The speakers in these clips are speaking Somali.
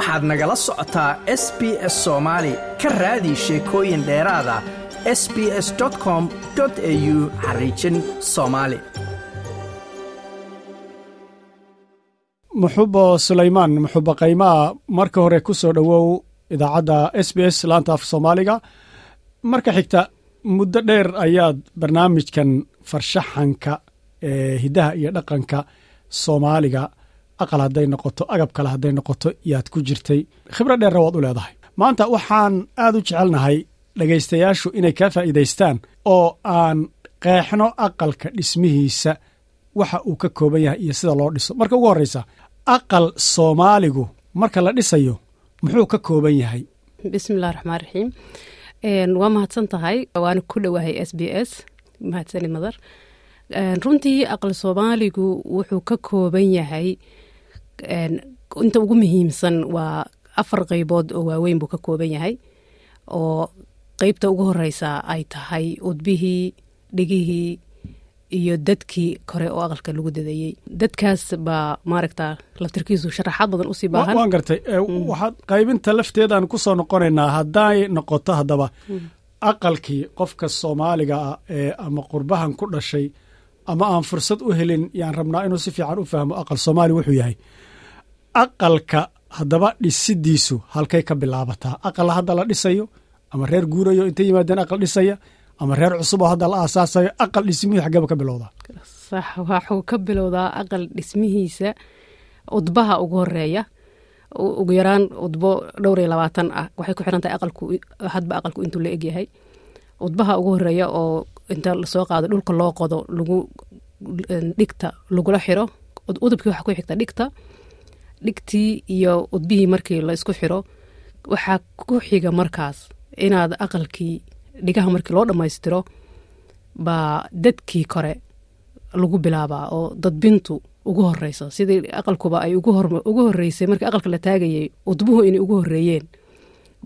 waxaad nagala socotaa s b s soomaali ka raadi sheekooyin dheeraada s b s com au xariijin soomaali muxubo sulaymaan muxubo qaymaa marka hore ku soo dhowow idaacadda s b s laanta af soomaaliga. Marka xigta muddo dheer ayaad barnaamijkan farshaxanka ee hiddaha iyo dhaqanka soomaaliga aqal hadday noqoto agab kale hadday noqoto yaad ku jirtay. Khibro dheerna waad u leedahay. Maanta waxaan aad u jecelnahay dhegaystayaashu inay kaa faa'iidaystaan oo aan qeexno aqalka dhismihiisa waxa uu ka kooban yahay iyo sida loo dhiso. Marka ugu horreysa aqal soomaaligu marka la dhisayo muxuu ka kooban yahay? Bismillahi raxmaan raxiim waa mahadsan tahay. Waana ku dhowahay s b s. Mahadsani madar runtii aqal soomaaligu wuxuu ka kooban yahay inta ugu muhiimsan waa afar qeybood oo waaweyn buu ka kooban yahay oo qeybta ugu horeysa ay tahay udbihii dhigihii iyo dadkii kore oo aqalka lagu dadayey dadkaas baa maaragta laftirkiisu sharaxaad badan u sii baahan. Waan gartay. Waxaad qaybinta lafteedaan ku soo noqonaynaa hadday noqoto haddaba aqalkii qofka soomaaliga ah ee ama qurbahan ku dhashay ama aan fursad u helin yaan rabnaa inuu si fiican u fahmo aqal soomaali wuxuu yahay aqalka haddaba dhisidiisu halkay ka bilaabataa. Aqala hadda la dhisayo ama reer guurayo intay yimaadeen aqal dhisaya ama reer cusub oo hadda la aasaasayo aqal dhismihii xaggeba ka bilowdaa sax waxuu ka bilowdaa aqal dhismihiisa udbaha ugu horreeya ugu yaraan udbo dhowr iyo labaatan ah. Waxay ku xiran tahay aqalku hadba aqalku intuu la egyahay udbaha ugu horreeya oo inta la soo qaado dhulka loo qodo lagu dhigta lagula xiro udubkii waxaa ku xigta dhigta dhigtii iyo udbihii markii la isku xiro waxaa ku xiga markaas inaad aqalkii dhigaha markii loo dhammaystiro baa dadkii kore lagu bilaabaa oo dadbintu ugu horeyso sidii aqalkuba ay ugu horeysay markii aqalka la taagayay udbuhu inay ugu horeeyeen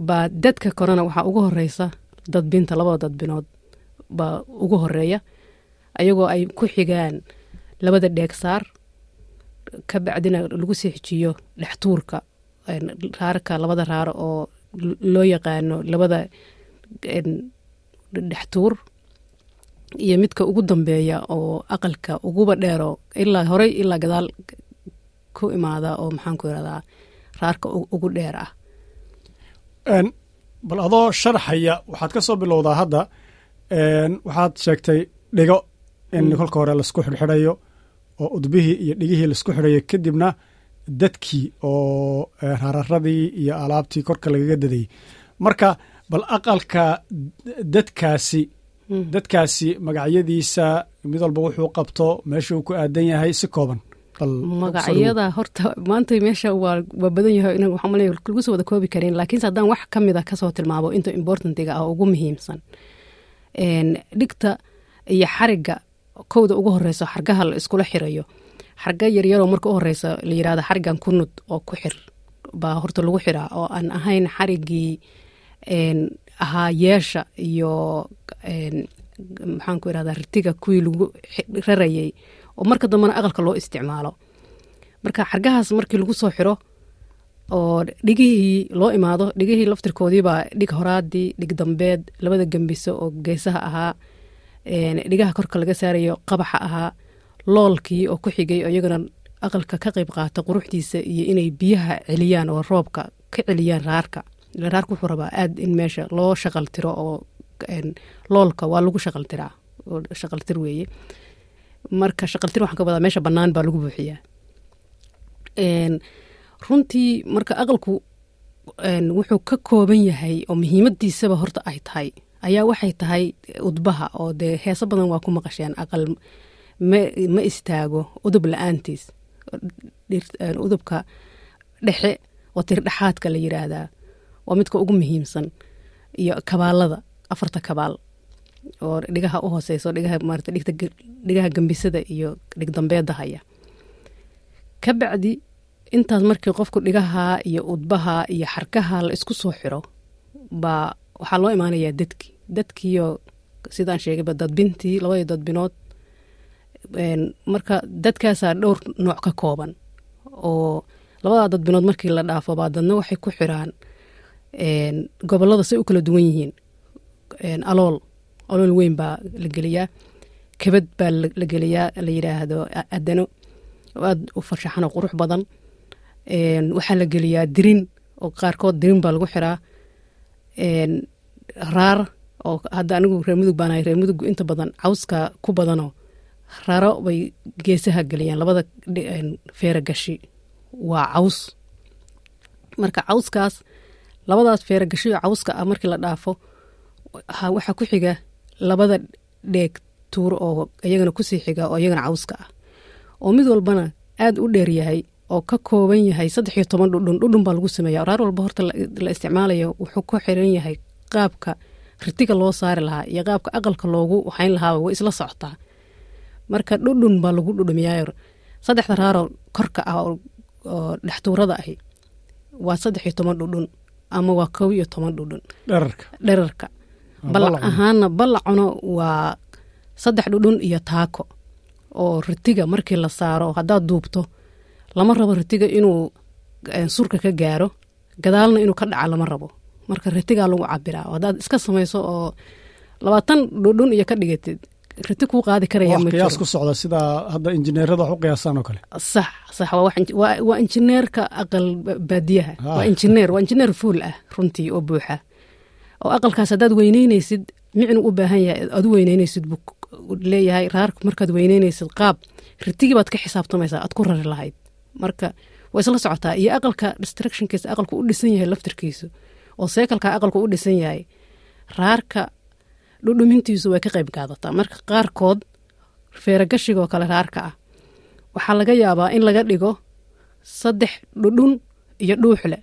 baa dadka korena waxaa ugu horeysa dadbinta labada dadbinood baa ugu horreeya ayagoo ay ku xigaan labada dheegsaar ka bacdina lagu sii xijiyo dhextuurka raarka labada raaro oo loo yaqaano labada dhextuur iyo midka ugu dambeeya oo aqalka uguba dheero ilaa horey ilaa gadaal ku imaada oo maxaan ku irahdaa raarka ugu dheer ah. Bal adoo sharaxaya waxaad ka soo bilowdaa hadda waxaad sheegtay dhigo in kolka hore la isku xidhxidhayo oo udbihii iyo dhigihii la isku xidhayo kadibna dadkii oo hararadii iyo alaabtii korka lagaga dadayey marka bal aqalka dadkaasi dadkaasi magacyadiisa mid walba wuxuu qabto meesha uu ku aadan yahay si kooban. Magacyada horta maanta meesha waa badan yahay in waxaa malaya lagu soo wada koobi karin laakiinse haddaan wax ka mid a ka soo tilmaamo inta importantiga ah ugu muhiimsan dhigta iyo xariga kowda ugu horeyso xargaha la iskula xirayo. Xarga yaryaroo marka u horeysa la yirahda xarigan kunud oo ku xir baa horta lagu xiraa oo aan ahayn xarigii ahaa yeesha iyo maxaan ku irahdaa ritiga kuwii lagu rarayay oo marka dambena aqalka loo isticmaalo. Marka xargahaas markii lagu soo xiro oo dhigihii loo imaado dhigihii laftirkoodiibaa dhig horaadii dhig dambeed labada gembiso oo geesaha ahaa dhigaha korka laga saarayo qabaxa ahaa loolkii oo ku xigay oo iyagana aqalka ka qayb qaata quruxdiisa iyo inay biyaha celiyaan oo roobka ka celiyaan raarka. Raarka wuxuu rabaa aad in meesha loo shaqal tiro oo loolka waa lagu shaqal tiraa oo shaqaltir weeye. Marka shaqaltir waxaan ka wadaa meesha bannaan baa lagu buuxiyaa. Runtii marka aqalku wuxuu ka kooban yahay oo muhiimadiisaba horta ay tahay ayaa waxay tahay udbaha oo dee heeso badan waa ku maqasheen aqal ma istaago udub la'aantiis. Udubka dhexe oo tirdhexaadka la yiraahdaa waa midka ugu muhiimsan. Iyo kabaalada afarta kabaal oo dhigaha u maarata dhigaha gambisada iyo dhigdambeeda haya. Ka bacdi intaas markii qofku dhigaha iyo udbaha iyo xarkaha la isku soo xiro baa waxaa loo imaanayaa dadki dadkiiyo sidaan sheegayba dadbintii labadii dadbinood marka dadkaasaa dhowr nooc ka kooban oo labadaa dadbinood markii la dhaafo baa dadna waxay ku xiraan gobollada say u kala duwan yihiin alool alool weyn baa la geliyaa kabad baa la geliyaa la yidhaahdo adano oo aada u farshaxan oo qurux badan waxaa la geliyaa dirin oo qaarkood dirin baa lagu xiraa raar oo hadda anigu reer mudug baanahay reer mudug inta badan cawska ku badanoo raro bay geesaha geliyaan. Labada feera gashi waa caws. Marka cawskaas labadaas feera gashiyo cawska ah markii la dhaafo waxaa ku xiga labada dheeg tuur oo iyagana ku sii xiga oo iyagana cawska ah. Oo mid walbana aada u dheer yahay oo ka kooban yahay saddex iyo toban dhudhun dhudhun baa lagu sameeya raar walba horta la isticmaalayo wuxuu ku xiran yahay qaabka ritiga loo saari lahaa iyo qaabka aqalka loogu waxayn lahaaba way isla socotaa marka dhudhun baa lagu dhudhumiyaa saddexda raaroo korka ah oo dhextuurada ahi waa saddex iyo toban dhudhun ama waa kow iyo toban dhudhun. Dherarka dherarka balac ahaana balacuna waa saddex dhudhun iyo taako oo ritiga markii la saaro haddaad duubto lama rabo ritiga inuu surka ka gaaro gadaalna inuu ka dhaca lama rabo marka ritigaa lagu cabiraa haddaad iska samayso oo labaatan dhudhun iyo ka dhigatid riti kuu qaadi karaya ma qiyaas ku socda sida hadda injineerada wax u qiyaasaan oo kale. Sax sax waa injineerka aqal baadiyaha. Waa injineer waa injineer fuul ah runtii oo buuxa. Oo aqalkaas haddaad weyneynaysid micnu u baahan yahay aad u weyneynaysid buu leeyahay. Raarka markaad weyneynaysid qaab ritigii baad ka xisaabtamaysaa aad ku rari lahayd. Marka waa isla socotaa. Iyo aqalka distructionkiisa aqalku u dhisan yahay laftirkiisu oo seekalka aqalku u dhisan yahay raarka dhudhumintiisu way ka qayb qaadataa. Marka qaarkood feeragashigaoo kale raarka ah. Waxaa laga yaabaa in laga dhigo saddex dhudhun iyo dhuuxle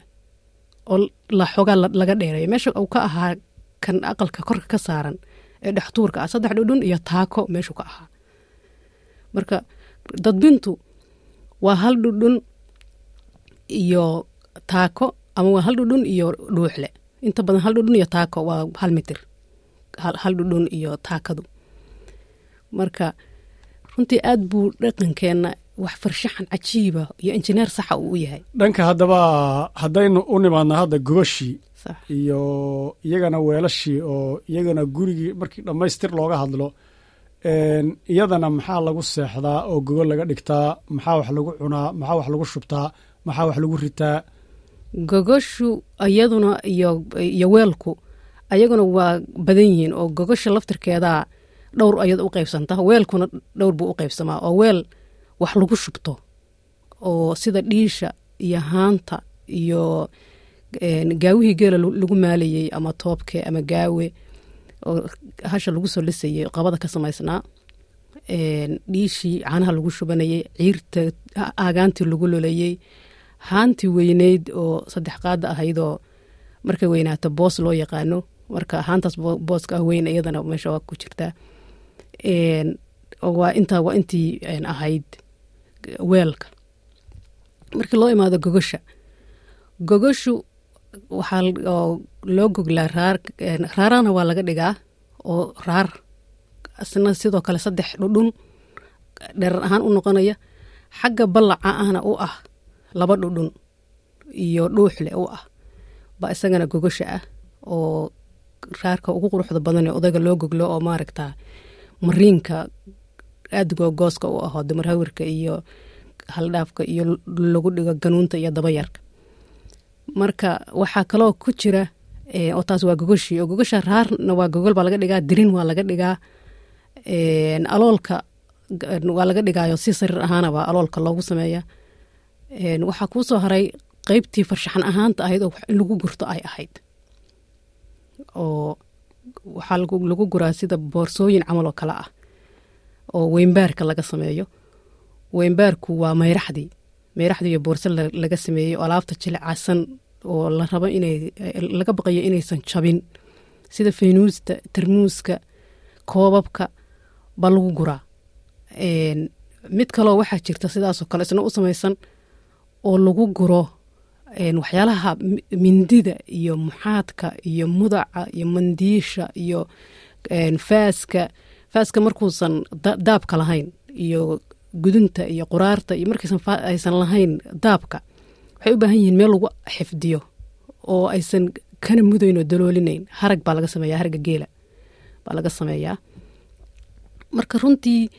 oo la xogaa laga dheereeyo. Meesha uu ka ahaa kan aqalka korka ka saaran ee dhextuurka ah saddex dhudhun iyo taako meeshuu ka ahaa. Marka dadbintu waa hal dhudhun iyo taako ama waa hal dhudhun iyo dhuuxle inta badan hal dhudhun iyo taako waa hal mitir. Hal dhudhun iyo taakadu. Marka runtii aad buu dhaqankeenna wax farshaxan cajiiba iyo injineer saxa uu u yahay. Dhanka haddaba haddaynu u nimaadna hadda gogashii iyo iyagana weelashii oo iyagana gurigii markii dhammaystir looga hadlo iyadana maxaa lagu seexdaa oo gogo laga dhigtaa maxaa wax lagu cunaa maxaa wax lagu shubtaa maxaa wax lagu ritaa gogoshu iyaduna iyo weelku ayaguna waa badan yihiin oo gogosha laftirkeedaa dhowr ayad u qaybsanta weelkuna dhowr buu u qaybsamaa oo weel wax lagu shubto oo sida dhiisha iyo haanta iyo gaawihii geela lagu maalayey ama toobke ama gaawe oo hasha lagu soo lisayey qabada ka samaysnaa dhiishii caanaha lagu shubanayey ciirta aagaantii lagu lolayey haantii weyneyd oo saddex qaada ahaydoo markay weynaato boos loo yaqaano. Marka haantaas booska ah weyn iyadana meesha waa ku jirtaa waa intaa waa intii ahayd weelka. Markii loo imaado gogosha gogoshu waxaa loo goglaa raar raarana waa laga dhigaa oo raar. Isna sidoo kale saddex dhudhun dherar ahaan u noqonaya. Xagga ballaca ahna u ah laba dhudhun iyo dhuuxle u ah. Baa isagana gogosha ah oo raarka ugu quruxda badan ee odayga loo goglo oo maaragta mariinka aada googooska u aho dumar hawirka iyo haldhaafka iyo lagu dhigo ganuunta iyo dabayarka marka waxaa kaloo ku jira oo taas waa gogoshii oo gogosha raarna waa gogol baa laga dhigaa dirin waa laga dhigaa aloolka waa laga dhigaayo si sariir ahaanaba aloolka loogu sameeya waxaa kuu soo haray qeybtii farshaxan ahaanta ahayd oo lagu gurto ay ahayd. Oo waxaa lagu guraa sida boorsooyin camal oo kale ah oo weynbaarka laga sameeyo. Weynbaarku waa mayraxdii mayraxdii iyo boorse laga sameeyey oo alaabta jiliccasan oo la rabo inay laga baqayo inaysan jabin. Sida faynuusta tarmuuska koobabka baa lagu guraa. Mid kaloo waxaa jirta sidaasoo kale isna u samaysan oo lagu guro waxyaalaha mindida iyo muxaadka iyo mudaca iyo mandiisha iyo faaska. Faaska markuusan daabka lahayn iyo gudunta iyo quraarta iyo markaysan aysan lahayn daabka waxay u baahan yihiin meel lagu xifdiyo oo aysan kana mudayn oo daloolinayn. Harag baa laga sameeyaa haragga geela baa laga sameeyaa. Marka runtii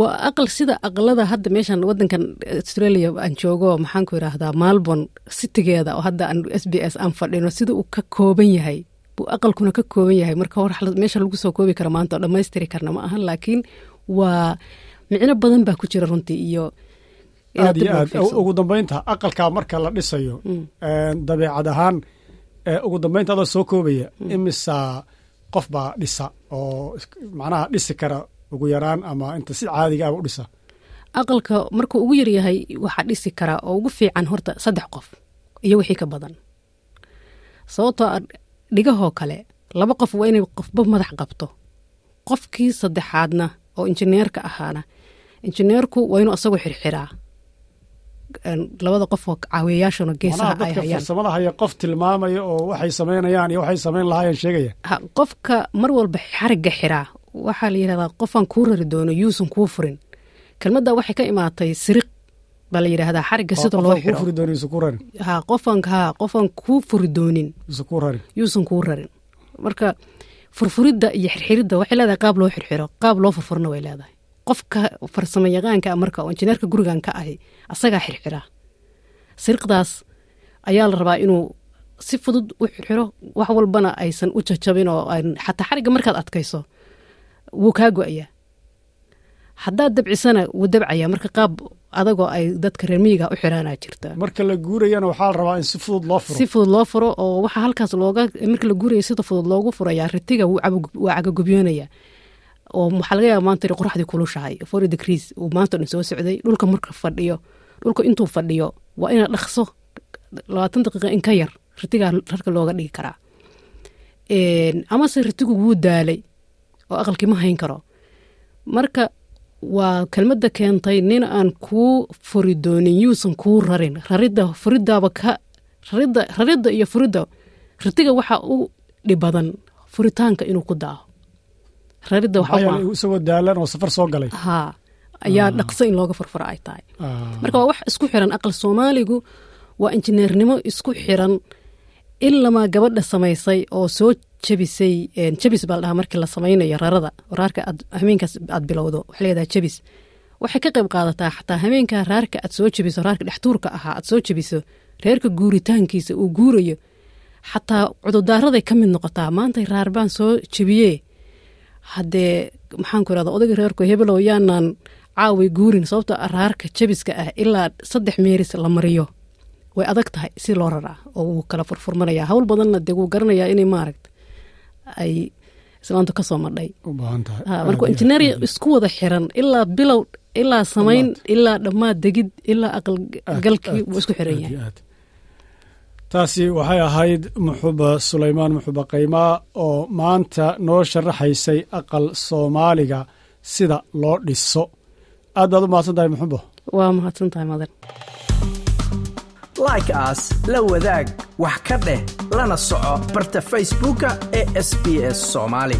waa aqal sida aqalada hadda meeshan wadankan australia aan joogo maxaan ku idhaahdaa malborn citigeeda oo hadda aan s b s aan fadhino sida uu ka kooban yahay. Buu aqalkuna ka kooban yahay. Marka hor meesha lagu soo koobi kara maanta oo dhammaystiri karna ma ahan laakiin waa micno badan baa ku jira runtii iyo aad iyo aad. ugu dambeynta aqalkaa marka la dhisayo dabeecad ahaan ugu dambeynta adoo soo koobaya imisa qof baa dhisa oo macnaha dhisi kara ugu yaraan ama inta si caadiga aba u dhisa. Aqalka markuu ugu yaryahay waxaa dhisi karaa oo ugu fiican horta saddex qof iyo wixii ka badan. Sababtoo dhigahoo kale laba qof waa inay qofba madax qabto. Qofkii saddexaadna oo injineerka ahaana injineerku waa inuu asagoo xirxiraa. Labada qof oo caawiyayaashana geesaha ay hayaan. qof tilmaamaya oo waxay samaynayaan iyo waxay samayn lahaayeen sheegaya. Qofka mar walba xarigga xiraa waxaa la yidhahdaa qofaan kuu rari doono yuusan kuu furin. Kelmadda waxay ka imaatay siriq baa la yidhahdaa xarigga sida loo xiro ha qofaan ha qofaan kuu furi doonin. Yuusan kuu rarin. Marka furfuridda iyo xirxiridda waxay leedahay qaab loo xirxiro qaab loo furfurna way leedahay. Qofka farsamo yaqaanka marka oo injineerka gurigan ka ahi asagaa xirxiraa siriqdaas ayaa la rabaa inuu si fudud u xirxiro wax walbana aysan u jajabin oo xataa xarigga markaad adkayso wuu kaa go'ayaa. Haddaad dabcisana wuu dabcayaa marka qaab adagoo ay dadka reermiyiga u xiraanaa jirta marka la guurayana waxaa la rabaa in si fudud loo furo. Si fudud loo furo oo waxaa halkaas looga marka la guuraya sida fudud loogu furayaa ritiga waa cagagubyoonaya oo waxaa laga yaaba maanta qoraxdii kulushahay. Forty degrees uu maanta dhan soo socday dhulka marka fadhiyo dhulka intuu fadhiyo waa inaad dhaqso labaatan daqiiqa in ka yar ritigaa rarka looga dhigi karaa. Amase ritigu wuu daalay oo aqalkii ma hayn karo. Marka waa kelmadda keentay nin aan kuu furi doonin yuusan kuu rarin. Raridda furidaaba ka raridda raridda iyo furidda ritiga waxaa u dhib badan furitaanka inuu ku daaho. Raridda isagoo daalan oo safar soo galay? Haa ayaa dhaqso in looga furfuro ay tahay. Marka waa wax isku xiran aqal soomaaligu waa injineernimo isku xiran ilamaa gabadha samaysay oo soo jabisay jabis baa la dhahaa markii la samaynayo rarada. Raarka hameenkaas aad bilowdo waxaa leedaha jabis waxay ka qayb qaadataa xataa hameenka raarka aad soo jabiso raarka dhextuurka ahaa aad soo jabiso reerka guuritaankiisa uu guurayo. Xataa cududaaraday ka mid noqotaa maantay raar baan soo jabiyee haddee maxaan ku irahda odayga reerku hebelow yaanaan caaway guurin sababto raarka jabiska ah ilaa saddex meeris la mariyo way adag tahay si loo raraa oo wuu kala furfurmanaya hawl badanna dee wuu garanayaa inay maaragta ay islaantu ka soo madhay. Marka injineer isku wada xiran ilaa bilow ilaa samayn ilaa dhammaad degid ilaa aqalgalkii wuu isku xiran yahay. taasi waxay ahayd muxuba sulaymaan muxuba qaymaa oo maanta noo sharaxaysay aqal soomaaliga sida loo dhiso. Aad baad u mahadsan tahay muxubo waa mahadsan tahay madan like aas la wadaag wax ka dheh lana soco barta facebooka ee sb s soomaali